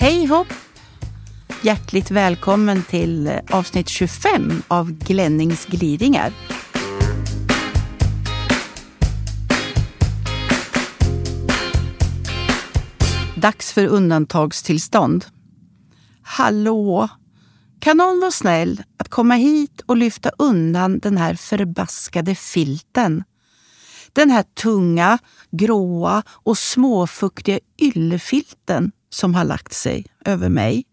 Hej hopp! Hjärtligt välkommen till eh, avsnitt 25 av Glennings gliringar. Dags för undantagstillstånd. Hallå! Kan någon vara snäll att komma hit och lyfta undan den här förbaskade filten? Den här tunga, gråa och småfuktiga yllefilten som har lagt sig över mig.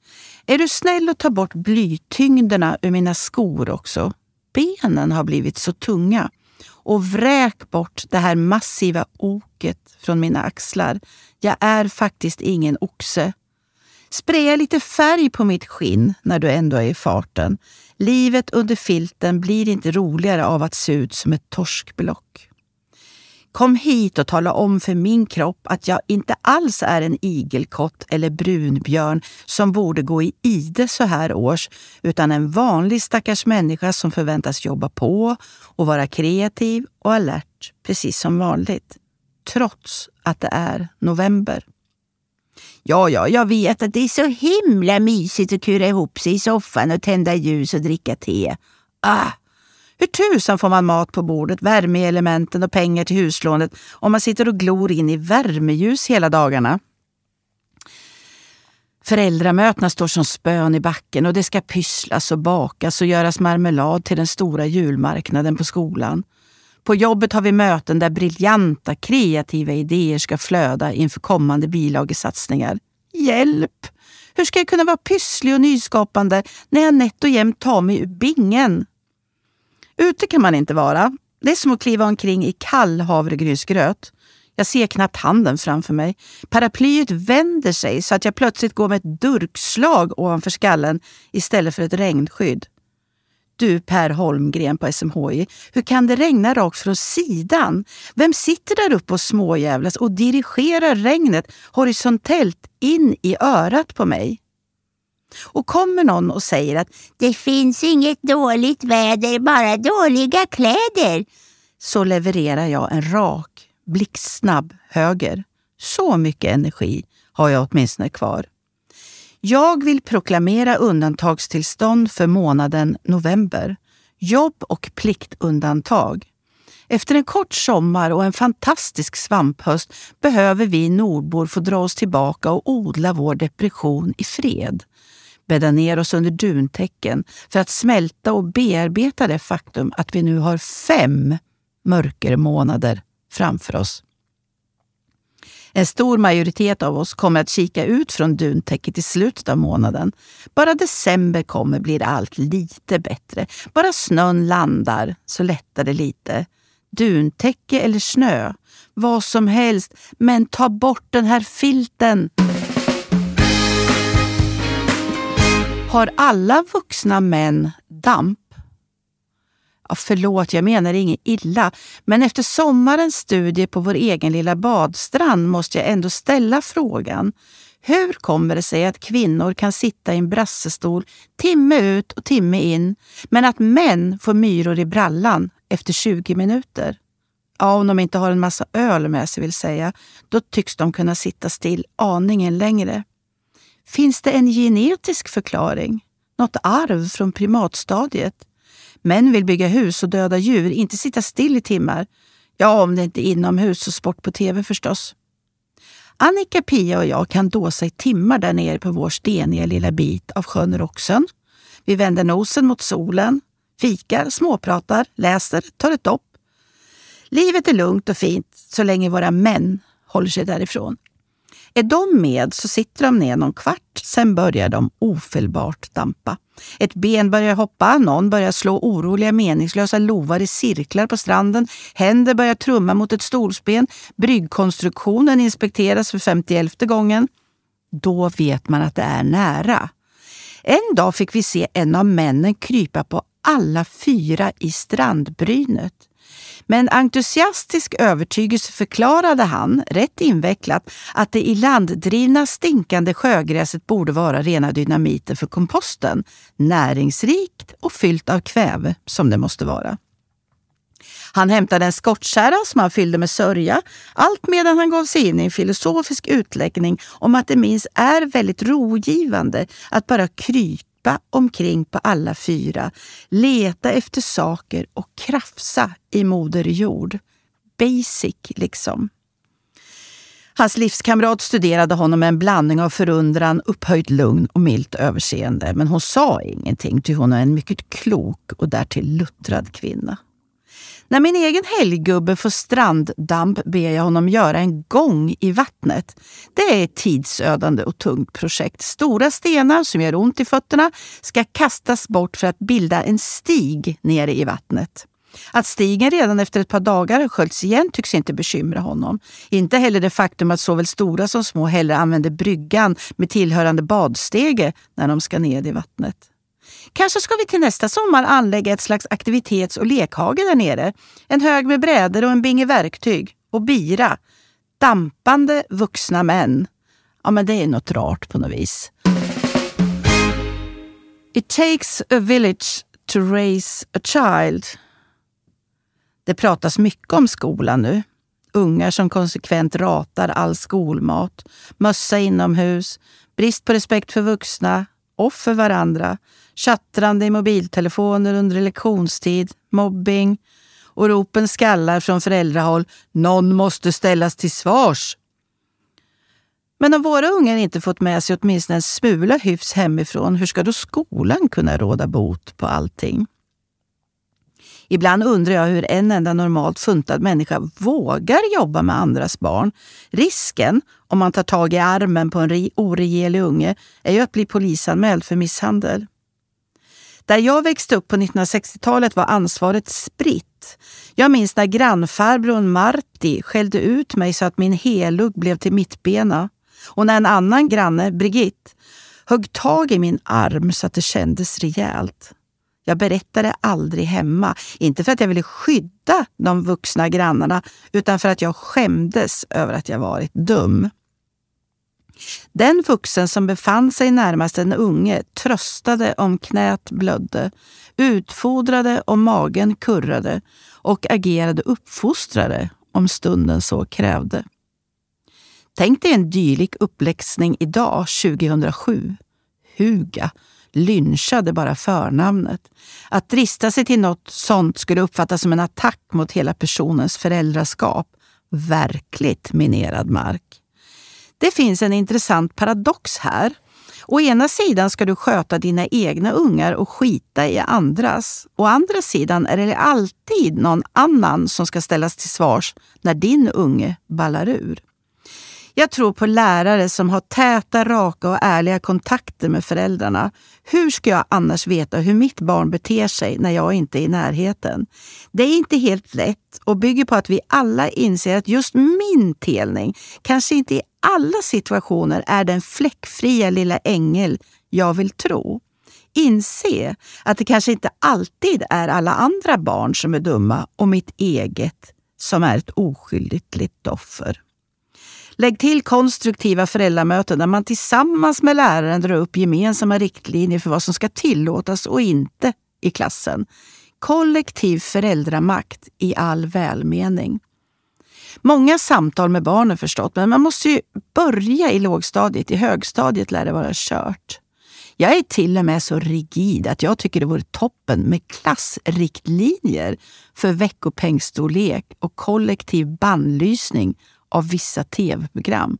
Är du snäll och ta bort blytyngderna ur mina skor också? Benen har blivit så tunga. Och vräk bort det här massiva oket från mina axlar. Jag är faktiskt ingen oxe. Spraya lite färg på mitt skinn när du ändå är i farten. Livet under filten blir inte roligare av att se ut som ett torskblock. Kom hit och tala om för min kropp att jag inte alls är en igelkott eller brunbjörn som borde gå i ide så här års, utan en vanlig stackars människa som förväntas jobba på och vara kreativ och alert, precis som vanligt. Trots att det är november. Ja, ja, jag vet att det är så himla mysigt att kura ihop sig i soffan och tända ljus och dricka te. Ah, hur tusan får man mat på bordet, värmeelementen och pengar till huslånet om man sitter och glor in i värmeljus hela dagarna? Föräldramötena står som spön i backen och det ska pysslas och bakas och göras marmelad till den stora julmarknaden på skolan. På jobbet har vi möten där briljanta, kreativa idéer ska flöda inför kommande bilagesatsningar. Hjälp! Hur ska jag kunna vara pysslig och nyskapande när jag nätt och jämt tar mig ur bingen? Ute kan man inte vara. Det är som att kliva omkring i kall havregrynsgröt. Jag ser knappt handen framför mig. Paraplyet vänder sig så att jag plötsligt går med ett durkslag ovanför skallen istället för ett regnskydd. Du Per Holmgren på SMHI, hur kan det regna rakt från sidan? Vem sitter där uppe och småjävlas och dirigerar regnet horisontellt in i örat på mig? Och kommer någon och säger att det finns inget dåligt väder, bara dåliga kläder, så levererar jag en rak, blixtsnabb höger. Så mycket energi har jag åtminstone kvar. Jag vill proklamera undantagstillstånd för månaden november. Jobb och pliktundantag. Efter en kort sommar och en fantastisk svamphöst behöver vi nordbor få dra oss tillbaka och odla vår depression i fred. Bädda ner oss under duntäcken för att smälta och bearbeta det faktum att vi nu har fem mörkermånader framför oss. En stor majoritet av oss kommer att kika ut från duntäcket i slutet av månaden. Bara december kommer blir allt lite bättre. Bara snön landar så lättar det lite. Duntäcke eller snö, vad som helst, men ta bort den här filten. Har alla vuxna män damp? Ja, förlåt, jag menar inget illa, men efter sommarens studie på vår egen lilla badstrand måste jag ändå ställa frågan. Hur kommer det sig att kvinnor kan sitta i en brassestol timme ut och timme in, men att män får myror i brallan efter 20 minuter? Ja, om de inte har en massa öl med sig vill säga, då tycks de kunna sitta still aningen längre. Finns det en genetisk förklaring? Något arv från primatstadiet? Män vill bygga hus och döda djur, inte sitta still i timmar. Ja, om det inte är inomhus och sport på tv förstås. Annika, Pia och jag kan dåsa i timmar där nere på vår steniga lilla bit av sjön Roxen. Vi vänder nosen mot solen, fikar, småpratar, läser, tar ett dopp. Livet är lugnt och fint så länge våra män håller sig därifrån. Är de med så sitter de ner någon kvart, sen börjar de ofelbart dampa. Ett ben börjar hoppa, någon börjar slå oroliga meningslösa lovar i cirklar på stranden, händer börjar trumma mot ett stolsben, bryggkonstruktionen inspekteras för femtioelfte gången. Då vet man att det är nära. En dag fick vi se en av männen krypa på alla fyra i strandbrynet. Med en entusiastisk övertygelse förklarade han, rätt invecklat, att det ilanddrivna stinkande sjögräset borde vara rena dynamiten för komposten. Näringsrikt och fyllt av kväve, som det måste vara. Han hämtade en skottkärra som han fyllde med sörja, allt medan han gav sig in i en filosofisk utläggning om att det minst är väldigt rogivande att bara krypa omkring på alla fyra, leta efter saker och krafsa i Moder Jord. Basic, liksom. Hans livskamrat studerade honom med en blandning av förundran, upphöjt lugn och milt överseende. Men hon sa ingenting, ty hon är en mycket klok och därtill luttrad kvinna. När min egen helggubbe får stranddamp ber jag honom göra en gång i vattnet. Det är ett tidsödande och tungt projekt. Stora stenar som gör ont i fötterna ska kastas bort för att bilda en stig nere i vattnet. Att stigen redan efter ett par dagar sköljts igen tycks inte bekymra honom. Inte heller det faktum att såväl stora som små hellre använder bryggan med tillhörande badstege när de ska ned i vattnet. Kanske ska vi till nästa sommar anlägga ett slags aktivitets och lekhage där nere. En hög med brädor och en binge verktyg. Och bira. Dampande vuxna män. Ja, men det är något rart på något vis. It takes a village to raise a child. Det pratas mycket om skolan nu. Ungar som konsekvent ratar all skolmat, mössa inomhus, brist på respekt för vuxna och för varandra, Chattrande i mobiltelefoner under lektionstid, mobbing och ropen skallar från föräldrahåll. Någon måste ställas till svars. Men om våra ungar inte fått med sig åtminstone en smula hyfs hemifrån, hur ska då skolan kunna råda bot på allting? Ibland undrar jag hur en enda normalt funtad människa vågar jobba med andras barn. Risken, om man tar tag i armen på en oregelig unge, är ju att bli polisanmäld för misshandel. Där jag växte upp på 1960-talet var ansvaret spritt. Jag minns när grannfarbrorn Marti skällde ut mig så att min helugg blev till mittbena. Och när en annan granne, Brigitte, högg tag i min arm så att det kändes rejält. Jag berättade aldrig hemma, inte för att jag ville skydda de vuxna grannarna utan för att jag skämdes över att jag varit dum. Den vuxen som befann sig närmast den unge tröstade om knät blödde, utfodrade om magen kurrade och agerade uppfostrare om stunden så krävde. Tänk dig en dylik uppläxning idag, 2007. Huga, lynchade bara förnamnet. Att drista sig till något sånt skulle uppfattas som en attack mot hela personens föräldraskap. Verkligt minerad mark. Det finns en intressant paradox här. Å ena sidan ska du sköta dina egna ungar och skita i andras. Å andra sidan är det alltid någon annan som ska ställas till svars när din unge ballar ur. Jag tror på lärare som har täta, raka och ärliga kontakter med föräldrarna. Hur ska jag annars veta hur mitt barn beter sig när jag inte är i närheten? Det är inte helt lätt och bygger på att vi alla inser att just min telning kanske inte i alla situationer är den fläckfria lilla ängel jag vill tro. Inse att det kanske inte alltid är alla andra barn som är dumma och mitt eget som är ett oskyldigt litet offer. Lägg till konstruktiva föräldramöten där man tillsammans med läraren drar upp gemensamma riktlinjer för vad som ska tillåtas och inte i klassen. Kollektiv föräldramakt i all välmening. Många samtal med barnen förstått, men man måste ju börja i lågstadiet. I högstadiet lär det vara kört. Jag är till och med så rigid att jag tycker det vore toppen med klassriktlinjer för veckopengstorlek och kollektiv bannlysning av vissa tv-program.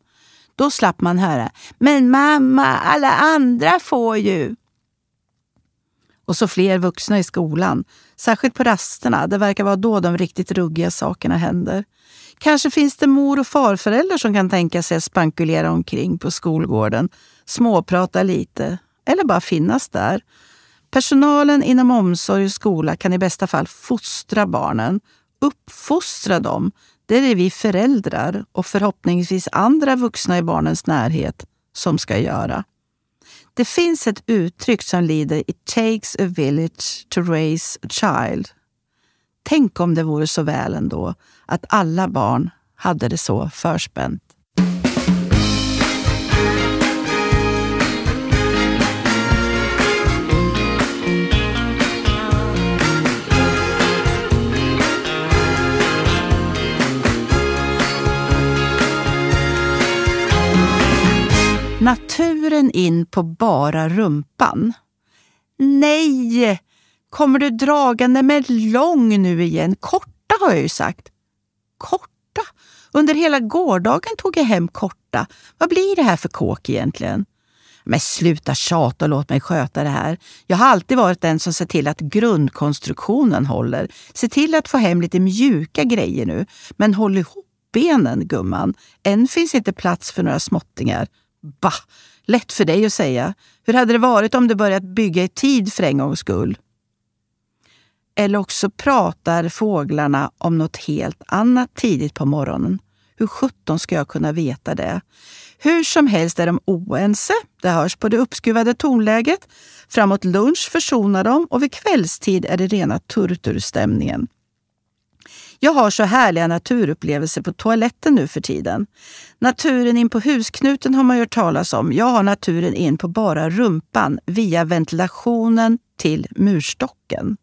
Då slapp man höra “Men mamma, alla andra får ju” och så fler vuxna i skolan. Särskilt på rasterna. Det verkar vara då de riktigt ruggiga sakerna händer. Kanske finns det mor och farföräldrar som kan tänka sig att spankulera omkring på skolgården, småprata lite eller bara finnas där. Personalen inom omsorg och skola kan i bästa fall fostra barnen, uppfostra dem. Det är det vi föräldrar och förhoppningsvis andra vuxna i barnens närhet som ska göra. Det finns ett uttryck som lyder It takes a village to raise a child. Tänk om det vore så väl ändå att alla barn hade det så förspänt. Naturen in på bara rumpan. Nej! Kommer du dragande med lång nu igen? Korta har jag ju sagt. Korta? Under hela gårdagen tog jag hem korta. Vad blir det här för kåk egentligen? Men sluta tjata och låt mig sköta det här. Jag har alltid varit den som ser till att grundkonstruktionen håller. Se till att få hem lite mjuka grejer nu. Men håll ihop benen gumman. Än finns inte plats för några småttingar. Bah! Lätt för dig att säga. Hur hade det varit om du börjat bygga i tid för en gångs skull? Eller också pratar fåglarna om något helt annat tidigt på morgonen. Hur sjutton ska jag kunna veta det? Hur som helst är de oense. Det hörs på det uppskruvade tonläget. Framåt lunch försonar de och vid kvällstid är det rena turturstämningen. Jag har så härliga naturupplevelser på toaletten nu för tiden. Naturen in på husknuten har man hört talas om. Jag har naturen in på bara rumpan via ventilationen till murstocken.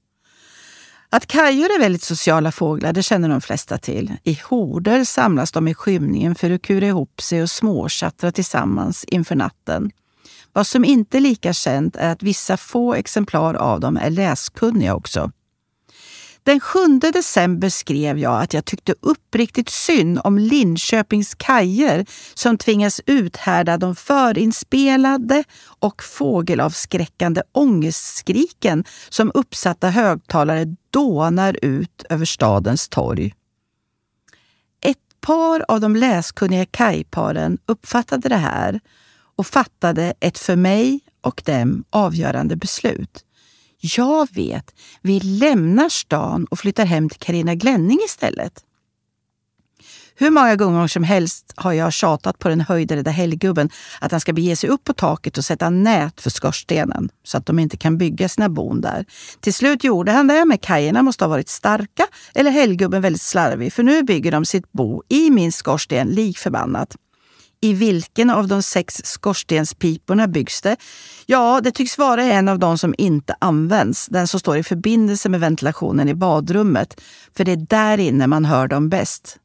Att kajor är väldigt sociala fåglar, det känner de flesta till. I horder samlas de i skymningen för att kura ihop sig och småchattra tillsammans inför natten. Vad som inte är lika känt är att vissa få exemplar av dem är läskunniga också. Den 7 december skrev jag att jag tyckte uppriktigt synd om Linköpings kajer som tvingas uthärda de förinspelade och fågelavskräckande ångestskriken som uppsatta högtalare dånar ut över stadens torg. Ett par av de läskunniga kajparen uppfattade det här och fattade ett för mig och dem avgörande beslut. Jag vet, vi lämnar stan och flyttar hem till Karina Glänning istället. Hur många gånger som helst har jag tjatat på den höjdrädda helggubben att han ska bege sig upp på taket och sätta nät för skorstenen så att de inte kan bygga sina bon där. Till slut gjorde han det, men kajerna måste ha varit starka eller helggubben väldigt slarvig för nu bygger de sitt bo i min skorsten lik förbannat. I vilken av de sex skorstenspiporna byggs det? Ja, det tycks vara en av de som inte används, den som står i förbindelse med ventilationen i badrummet, för det är där inne man hör dem bäst.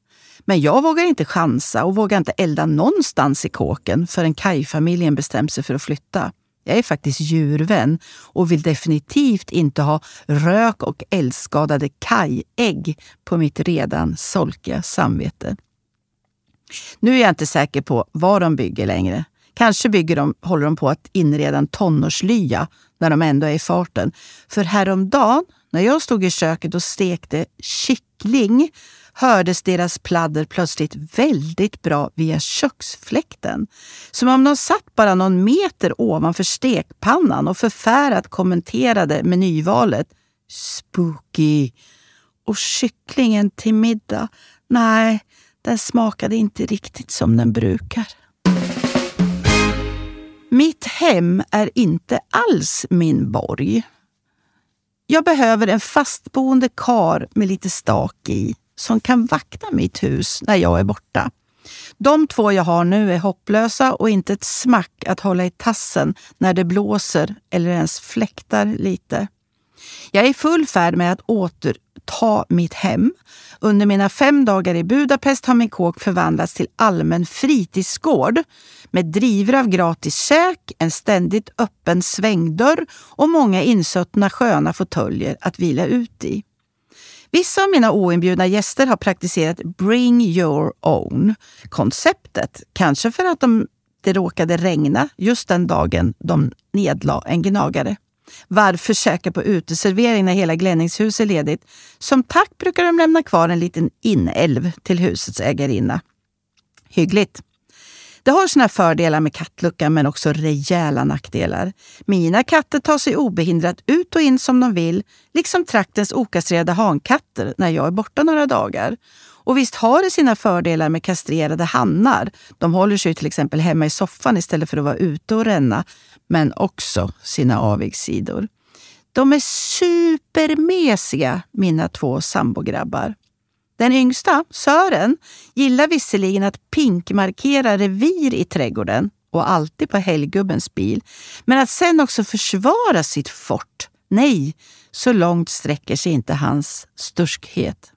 Men jag vågar inte chansa och vågar inte elda någonstans i kåken förrän kajfamiljen bestämt sig för att flytta. Jag är faktiskt djurvän och vill definitivt inte ha rök och eldskadade kajägg på mitt redan solkiga samvete. Nu är jag inte säker på vad de bygger längre. Kanske bygger de, håller de på att inreda en tonårslya när de ändå är i farten. För häromdagen, när jag stod i köket och stekte kyckling, hördes deras pladder plötsligt väldigt bra via köksfläkten. Som om de satt bara någon meter ovanför stekpannan och förfärat kommenterade menyvalet. Spooky! Och kycklingen till middag? Nej, den smakade inte riktigt som den brukar. Mitt hem är inte alls min borg. Jag behöver en fastboende kar med lite stak i som kan vakta mitt hus när jag är borta. De två jag har nu är hopplösa och inte ett smack att hålla i tassen när det blåser eller ens fläktar lite. Jag är i full färd med att återta mitt hem. Under mina fem dagar i Budapest har min kåk förvandlats till allmän fritidsgård med driver av gratis käk, en ständigt öppen svängdörr och många insuttna sköna fåtöljer att vila ut i. Vissa av mina oinbjudna gäster har praktiserat bring your own-konceptet. Kanske för att de, det råkade regna just den dagen de nedlade en gnagare. Varför käka på uteservering när hela Glänningshus är ledigt? Som tack brukar de lämna kvar en liten inälv till husets ägarinna. Hyggligt. Det har sina fördelar med kattluckan men också rejäla nackdelar. Mina katter tar sig obehindrat ut och in som de vill, liksom traktens okastrerade hankatter när jag är borta några dagar. Och visst har det sina fördelar med kastrerade hannar. De håller sig till exempel hemma i soffan istället för att vara ute och ränna. Men också sina avigsidor. De är supermesiga, mina två sambograbbar. Den yngsta, Sören, gillar visserligen att pinkmarkera revir i trädgården och alltid på helgubbens bil. Men att sen också försvara sitt fort, nej, så långt sträcker sig inte hans sturskhet.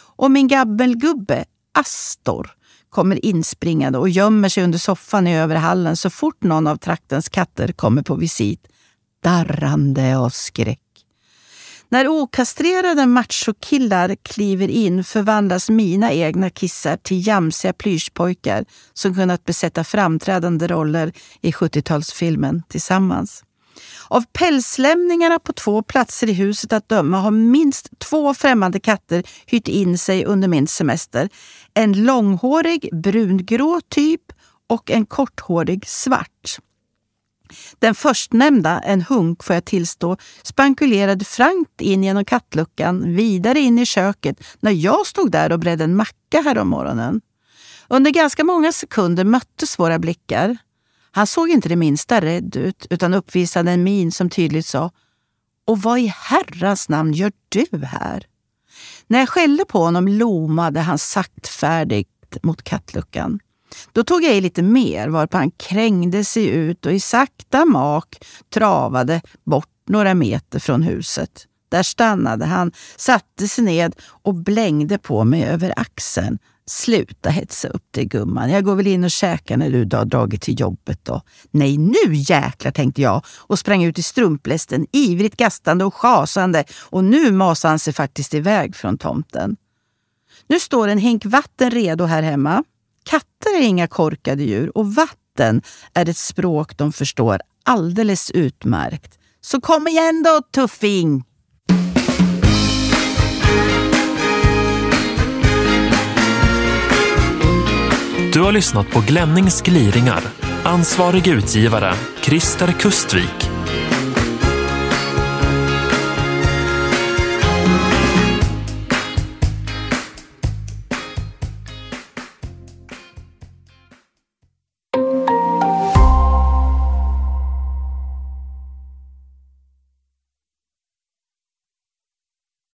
Och min gabbelgubbe, Astor, kommer inspringande och gömmer sig under soffan i överhallen så fort någon av traktens katter kommer på visit, darrande av skräck. När okastrerade machokillar kliver in förvandlas mina egna kissar till jamsiga plyschpojkar som kunnat besätta framträdande roller i 70-talsfilmen tillsammans. Av pälslämningarna på två platser i huset att döma har minst två främmande katter hyrt in sig under min semester. En långhårig brungrå typ och en korthårig svart. Den förstnämnda, en hunk får jag tillstå, spankulerade frankt in genom kattluckan, vidare in i köket när jag stod där och bredde en macka härom morgonen. Under ganska många sekunder möttes våra blickar. Han såg inte det minsta rädd ut utan uppvisade en min som tydligt sa Och vad i herrans namn gör du här? När jag skällde på honom lomade han saktfärdigt mot kattluckan. Då tog jag i lite mer varpå han krängde sig ut och i sakta mak travade bort några meter från huset. Där stannade han, satte sig ned och blängde på mig över axeln. Sluta hetsa upp dig gumman, jag går väl in och käkar när du har dragit till jobbet då. Nej, nu jäklar tänkte jag och sprang ut i strumplästen ivrigt gastande och schasande och nu masade han sig faktiskt iväg från tomten. Nu står en hink vatten redo här hemma. Katter är inga korkade djur och vatten är ett språk de förstår alldeles utmärkt. Så kom igen då, tuffing! Du har lyssnat på Glennings gliringar. Ansvarig utgivare, Christer Kustvik.